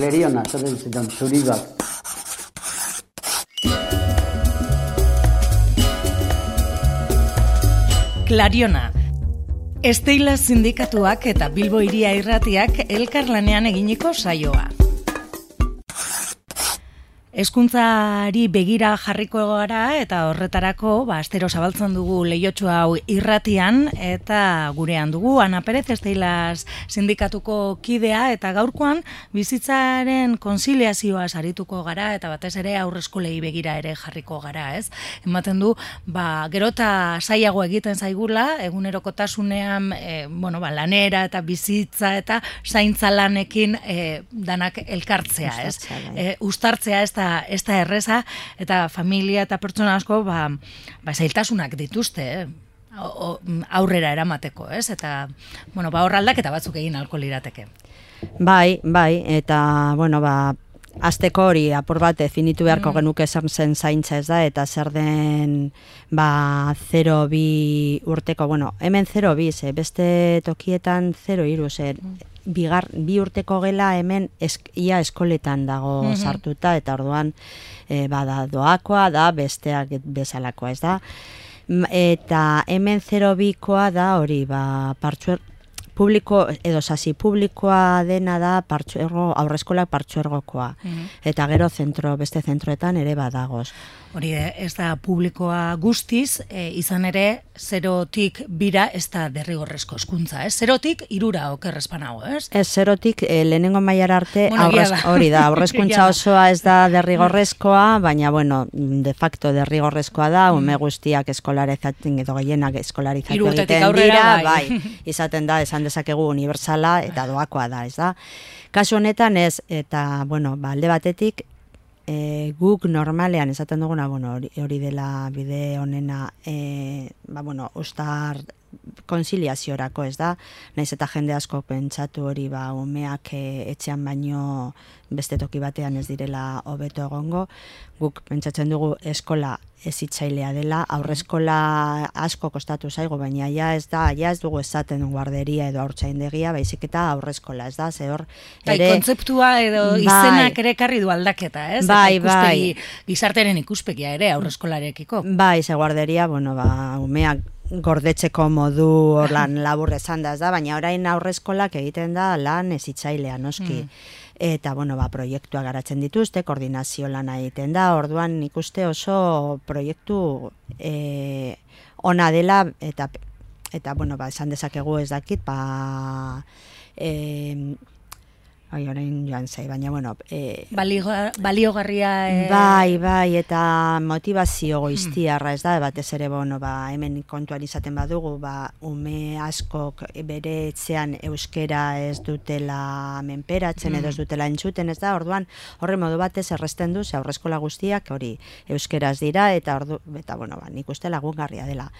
Kleriona, zer zidan, zuri bat. Klariona. Esteila sindikatuak eta Bilbo iria irratiak elkarlanean eginiko saioa. Eskuntzari begira jarriko gara eta horretarako ba, astero zabaltzen dugu lehiotxu hau irratian eta gurean dugu Ana Perez Esteilaz sindikatuko kidea eta gaurkoan bizitzaren konsiliazioa sarituko gara eta batez ere aurrezkolei begira ere jarriko gara, ez? Ematen du, ba, gerota saiago egiten zaigula, egunerokotasunean e, bueno, ba, lanera eta bizitza eta zaintza lanekin e, danak elkartzea, ez? E, ustartzea ez da, ez da erreza, eta familia eta pertsona asko ba, ba zailtasunak dituzte, eh? aurrera eramateko, ez? Eta, bueno, ba, horraldak eta batzuk egin alko lirateke. Bai, bai, eta, bueno, ba, Azteko hori apur bat definitu beharko mm. genuke zer zen zaintza ez da, eta zer den ba 0 bi urteko, bueno, hemen 0 bi, ze, beste tokietan 0 iru, ze, mm. bigar, bi urteko gela hemen ia eskoletan dago mm sartuta, eta orduan e, bada doakoa da, besteak bezalakoa ez da. Eta hemen 0 bikoa da hori, ba, partxuer, publiko edo sasi publikoa dena da partzuergo aurreskola partzuergokoa. Mm eta gero zentro beste zentroetan ere badagoz hori ez da publikoa guztiz e, izan ere zerotik bira ez da derrigorrezko eskuntza ez zerotik irura okerrezpanago ez ez zerotik e, lehenengo mailar arte hori da aurrezkuntza osoa ez da derrigorrezkoa baina bueno de facto derrigorrezkoa da mm. ume guztiak eskolarizatzen edo gehienak eskolarizatzen egiten dira bai. bai izaten da esan dezakegu universala eta doakoa da, ez da. Kasu honetan ez, eta, bueno, ba, alde batetik, e, guk normalean esaten duguna, bueno, hori, dela bide honena, e, ba, bueno, ustar konsiliaziorako, ez da, naiz eta jende asko pentsatu hori ba umeak e, etxean baino beste toki batean ez direla hobeto egongo, guk pentsatzen dugu eskola ezitzailea dela, aurreskola asko kostatu zaigu, baina ja ez da, ja ez dugu esaten guarderia edo aurtsaindegia, baizik eta aurreskola, ez da, ze hor bai, ere... kontzeptua edo bai, izenak ere karri du aldaketa, ez? Bai, bai. Gizarteren ikuspegia ere aurreskolarekiko. Bai, ze guarderia, bueno, ba, umeak gordetzeko modu lan labur esan da, baina orain aurrezkolak egiten da lan ezitzailea noski. Mm. Eta, bueno, ba, proiektua garatzen dituzte, koordinazio lan egiten da, orduan ikuste oso proiektu e, ona dela, eta, eta bueno, ba, esan dezakegu ez dakit, ba, e, Ai, orain joan zai, baina, bueno... E, baliogarria... E... Bai, bai, eta motivazio hmm. goiztiarra, ez da, batez ere, bueno, ba, hemen kontuan izaten badugu, ba, ume askok bere etxean euskera ez dutela menperatzen, edo ez hmm. dutela entzuten, ez da, orduan, horre modu batez erresten du, ze aurrezkola guztiak, hori, euskeraz dira, eta, ordu, eta bueno, ba, nik uste lagungarria dela.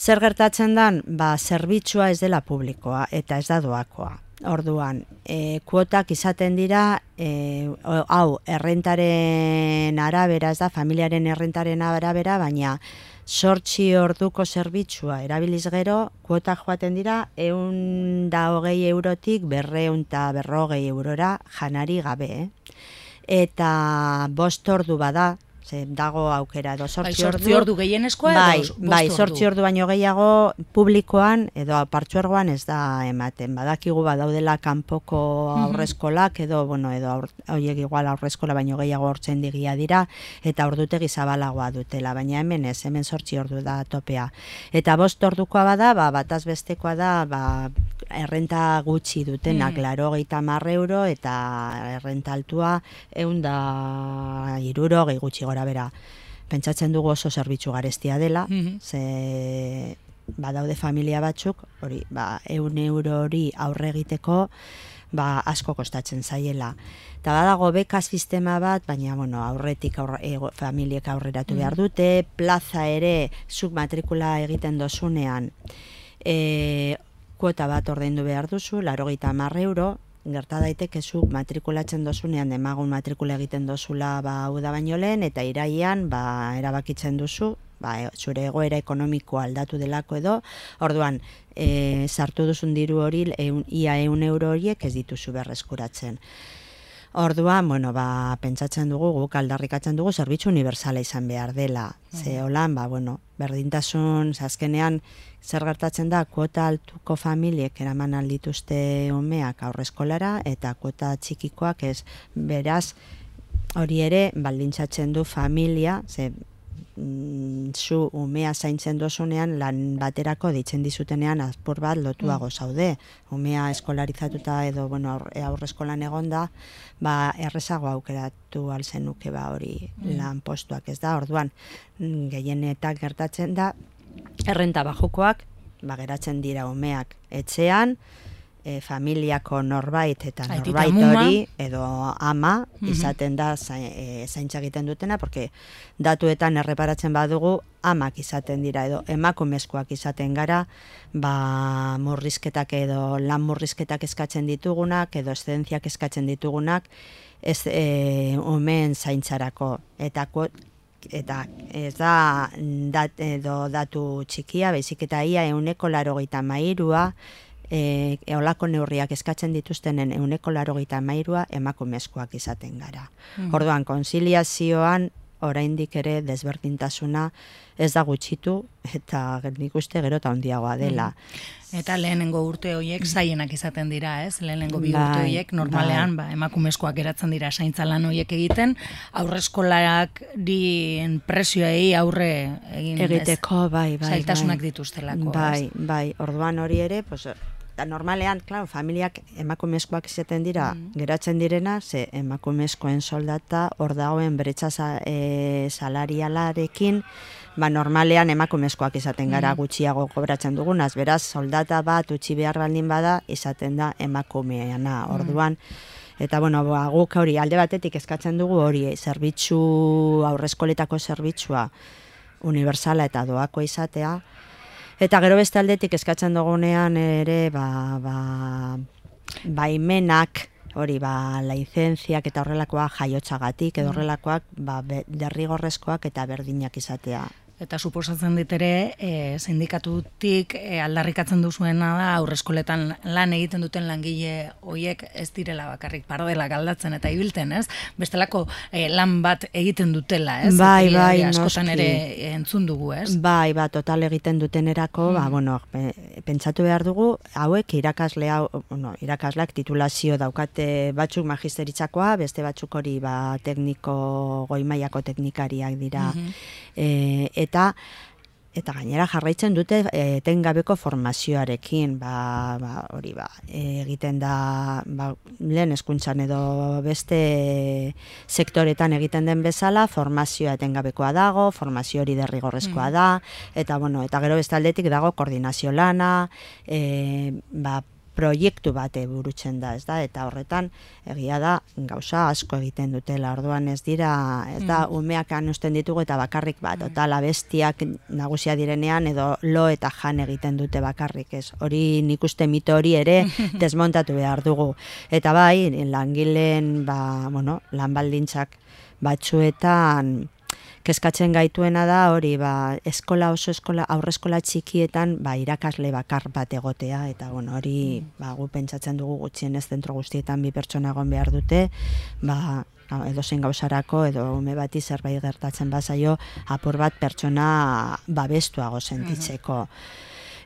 Zer gertatzen dan, ba, zerbitzua ez dela publikoa, eta ez da doakoa Orduan, e, kuotak izaten dira, e, hau, errentaren arabera, ez da, familiaren errentaren arabera, baina sortxi orduko zerbitzua erabiliz gero, kuotak joaten dira, eun da hogei eurotik berreun eta berrogei eurora janari gabe. Eh? Eta bost ordu bada, ze dago aukera edo sortzi, bai, sortzi ordu, gehienezkoa bai, edo bai, sortzi ordu baino gehiago publikoan edo partzuergoan ez da ematen. Badakigu badaudela kanpoko aurrezkolak edo bueno, edo horiek igual aurrezkola baino gehiago hortzen digia dira eta ordutegi zabalagoa dutela, baina hemen ez, hemen sortzi ordu da topea. Eta bost ordukoa bada, ba, bataz bestekoa da, ba, errenta gutxi dutenak, mm. laro euro eta errenta altua eunda iruro gehi gutxi gora bera pentsatzen dugu oso zerbitzu garestia dela, mm ze badaude familia batzuk, hori, ba, eun euro hori aurre egiteko, ba, asko kostatzen zaiela. Eta badago beka sistema bat, baina bueno, aurretik aurre, e, familiek aurreratu behar dute, plaza ere zuk matrikula egiten dozunean, e, kuota bat ordaindu behar duzu, laro gita euro, gerta daiteke zu matrikulatzen dozunean demagun matrikula egiten dozula ba hau da baino lehen eta iraian ba erabakitzen duzu ba e, zure egoera ekonomikoa aldatu delako edo orduan e, sartu duzun diru hori eun, ia 100 euro horiek ez dituzu berreskuratzen Orduan, bueno, ba, pentsatzen dugu, guk aldarrikatzen dugu, zerbitzu universala izan behar dela. Ze holan, ba, bueno, berdintasun, azkenean, zer gertatzen da, kuota altuko familiek eraman aldituzte umeak aurreskolara, eta kuota txikikoak ez, beraz, hori ere, baldintzatzen du familia, ze, mm, zu umea zaintzen dozunean lan baterako ditzen dizutenean azpur bat lotuago zaude. Umea eskolarizatuta edo bueno, aur, aurreskolan egonda, ba, errezago aukeratu alzenuke ba hori lan postuak ez da. Orduan, mm, gehienetak gertatzen da, errenta bajukoak, ba, geratzen dira umeak etxean, e, familiako norbait eta Aitita norbait hori edo ama Mhm. izaten da e, zaintza egiten dutena porque datuetan erreparatzen badugu amak izaten dira edo emakumezkoak izaten gara ba murrizketak edo lan murrizketak eskatzen ditugunak edo eszedentziak eskatzen ditugunak ez e, umeen zaintzarako eta eta ez da dat, edo datu txikia, baizik eta ia euneko laro gita mairua, e, eolako neurriak eskatzen dituztenen euneko laro gita mairua emakumezkoak izaten gara. Orduan, konsiliazioan oraindik ere desberdintasuna ez da gutxitu eta nik uste gero eta handiagoa dela. Eta lehenengo urte horiek zaienak izaten dira, ez? Lehenengo bi Bai, urte horiek normalean ba, emakumezkoak geratzen dira zaintza lan horiek egiten, aurreskolak dien presioei aurre egin? Egiteko, bai, bai. Zailtasunak bai. dituztelako, Bai, ez? bai, orduan hori ere, pues, eta normalean, claro, familiak emakumezkoak izaten dira, Mm. geratzen direna, ze emakumezkoen soldata hor dagoen beretsa sa, e, salarialarekin, ba normalean emakumezkoak izaten gara Mm. gutxiago kobratzen dugunaz, beraz soldata bat utzi behar baldin bada izaten da emakumeana. Orduan Eta bueno, ba, guk hori alde batetik eskatzen dugu hori eh, zerbitzu aurreskoletako zerbitzua universala eta doako izatea. Eta gero beste aldetik eskatzen dugunean ere ba, ba, baimenak hori ba laizentziak eta horrelakoak jaiotzagatik edo horrelakoak ba, derrigorrezkoak eta berdinak izatea. Eta suposatzen dit ere, e, sindikatutik e, aldarrikatzen duzuena da aurreskoletan lan egiten duten langile hoiek ez direla bakarrik pardelak aldatzen eta ibilten, ez? Bestelako e, lan bat egiten dutela, ez? Bai, Eta bai, askotan noski. ere entzun dugu, ez? Bai, ba, total egiten dutenerako, ba, bueno, pe- pentsatu behar dugu, hauek irakasle hau, bueno, irakasleak titulazio daukate batzuk magisteritzakoa, beste batzuk hori ba, tekniko, goimaiako teknikariak dira. Mhm. E, eta eta gainera jarraitzen dute eh, etengabeko formazioarekin, ba, ba, hori ba, e, egiten da ba, lehen hezkuntzan edo beste sektoretan egiten den bezala, formazioa etengabekoa dago, formazio hori derrigorrezkoa da, eta bueno, eta gero beste aldetik dago koordinazio lana, e, ba, proiektu bate burutzen da, ez da, eta horretan egia da gauza asko egiten dutela, orduan ez dira, ez da, umeak anusten ditugu eta bakarrik bat, eta bestiak nagusia direnean edo lo eta jan egiten dute bakarrik, ez, hori nik uste mito hori ere desmontatu behar dugu, eta bai, langileen, ba, bueno, lan baldintzak batzuetan kezkatzen gaituena da hori ba, eskola oso eskola aurreskola txikietan ba, irakasle bakar bat egotea eta bueno, hori ba, gu pentsatzen dugu gutxienez zentro guztietan bi pertsona egon behar dute ba, edo zein gauzarako edo ume bati zerbait gertatzen bazaio apur bat pertsona babestuago sentitzeko.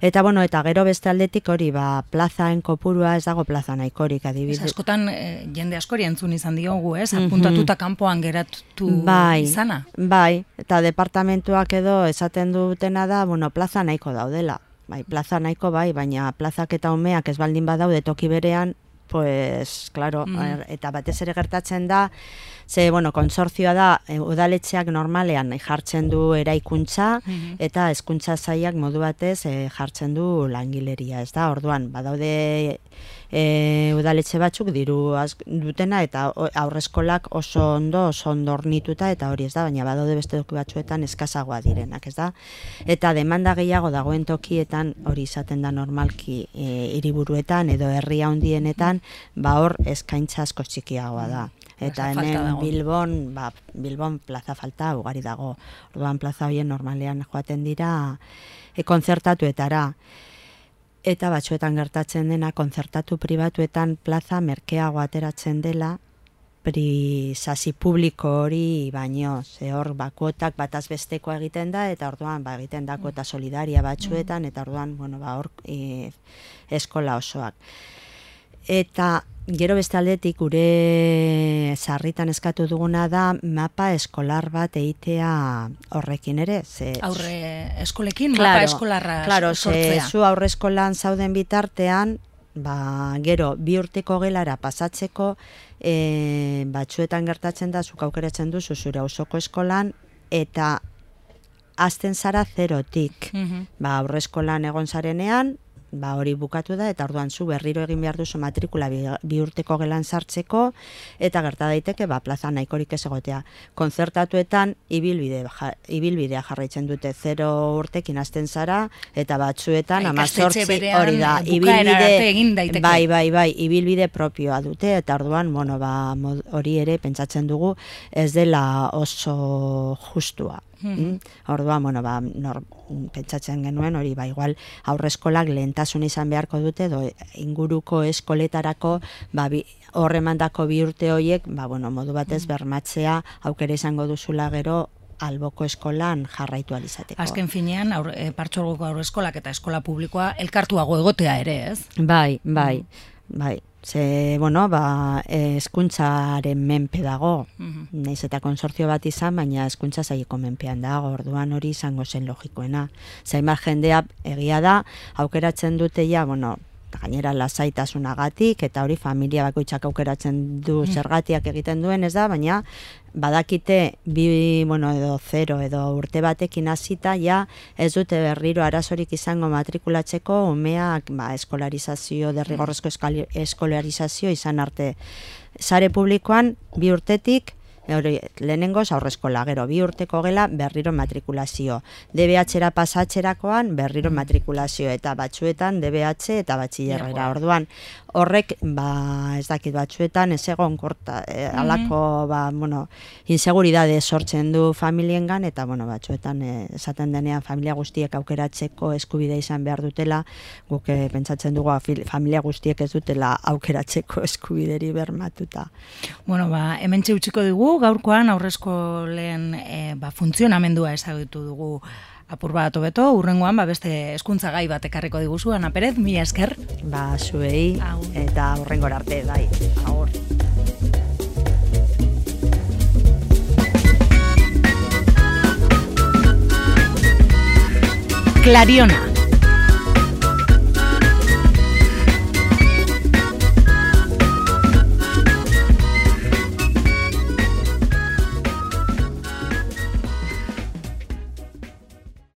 Eta bueno, eta gero beste aldetik hori, ba, plazaen kopurua ez dago plaza nahikorik Ez, adibidez. askotan e, jende askori entzun izan diogu, ez? Apuntatuta kanpoan geratu bai, izana. Bai, eta departamentuak edo esaten dutena da, bueno, plaza nahiko daudela. Bai, plaza nahiko bai, baina plazak eta umeak ez baldin badaude toki berean, pues, claro, Mhm. eta batez ere gertatzen da, ze, bueno, konsortzioa da, e, udaletxeak normalean jartzen du eraikuntza, Mhm. eta hezkuntza sailak modu batez e, jartzen du langileria, ez da? Orduan, badaude e, udaletxe batzuk diru az, dutena eta aurreskolak oso ondo, oso ondo hornituta eta hori ez da, baina badaude beste toki batzuetan eskazagoa direnak, ez da? Eta demanda gehiago dagoen tokietan hori izaten da normalki e, hiriburuetan edo herri handienetan, ba hor eskaintza asko txikiagoa da. Eta hemen. Bilbon, ba, Bilbon plaza falta ugari dago. Orduan plaza hoien normalean joaten dira e, kontzertatuetara. Eta batzuetan gertatzen dena kontzertatu pribatuetan plaza merkeago ateratzen dela privazasi publiko hori baino, ze hor ba, kuotak bataz besteko egiten da, eta orduan ba, egiten da kuota solidaria batzuetan, eta orduan bueno, ba, hor e, eskola osoak. Eta gero beste aldetik gure sarritan eskatu duguna da mapa eskolar bat eitea horrekin ere. Ze, aurre eskolekin, claro, mapa eskolarra claro, sortzea. Ze, zu aurre eskolan zauden bitartean, ba, gero bi urteko gelara pasatzeko, e, batzuetan gertatzen da, zuk aukeratzen duzu zure osoko eskolan, eta azten zara zerotik. Mm Ba, aurre eskolan egon zarenean, ba hori bukatu da eta orduan zu berriro egin behar duzu matrikula bi, urteko gelan sartzeko eta gerta daiteke ba plaza nahikorik ez egotea. Konzertatuetan ibilbide ja, ibilbidea jarraitzen dute 0 urtekin hasten zara eta batzuetan 18 hori da ibilbide bai bai bai ibilbide propioa dute eta orduan bueno ba hori ere pentsatzen dugu ez dela oso justua. Mm Orduan, bueno, ba, nor, pentsatzen genuen, hori, ba, igual, aurre eskolak lehentasun izan beharko dute, do, inguruko eskoletarako, ba, bi, horre mandako bi urte horiek, ba, bueno, modu batez bermatzea, aukera izango duzula gero, alboko eskolan jarraitu alizateko. Azken finean, aur, e, aurre eskolak eta eskola publikoa elkartuago egotea ere, ez? Bai, bai, bai. Ze, bueno, ba, eskuntzaren menpe dago, mm naiz eta konsortzio bat izan, baina eskuntza zaiko menpean dago, orduan hori izango zen logikoena. Zaima jendea egia da, aukeratzen dute ja, bueno, gainera lasaitasunagatik eta hori familia bakoitzak aukeratzen du mm. zergatiak egiten duen ez da, baina badakite bi, bueno, edo zero edo urte batekin hasita ja ez dute berriro arazorik izango matrikulatzeko umeak ba, eskolarizazio, derrigorrezko eskolarizazio izan arte. Sare publikoan bi urtetik hori lehenengo aurreskola gero bi urteko gela berriro matrikulazio. DBH-era pasatzerakoan berriro matrikulazio eta batzuetan DBH eta batxillerrera. Orduan horrek ba ez dakit batzuetan ez egon korta e, alako ba bueno inseguridade sortzen du familiengan eta bueno batzuetan e, esaten denean familia guztiek aukeratzeko eskubide izan behar dutela guk e, pentsatzen dugu familia guztiek ez dutela aukeratzeko eskubideri bermatuta. Bueno ba hementxe utziko dugu gaurkoan aurrezko lehen e, ba, funtzionamendua ezagutu dugu apur bat hobeto, urrengoan ba, beste eskuntza gai bat ekarriko diguzu, Ana Perez, mi esker. Ba, zuei, eta urrengor arte, bai, agur. Clariona,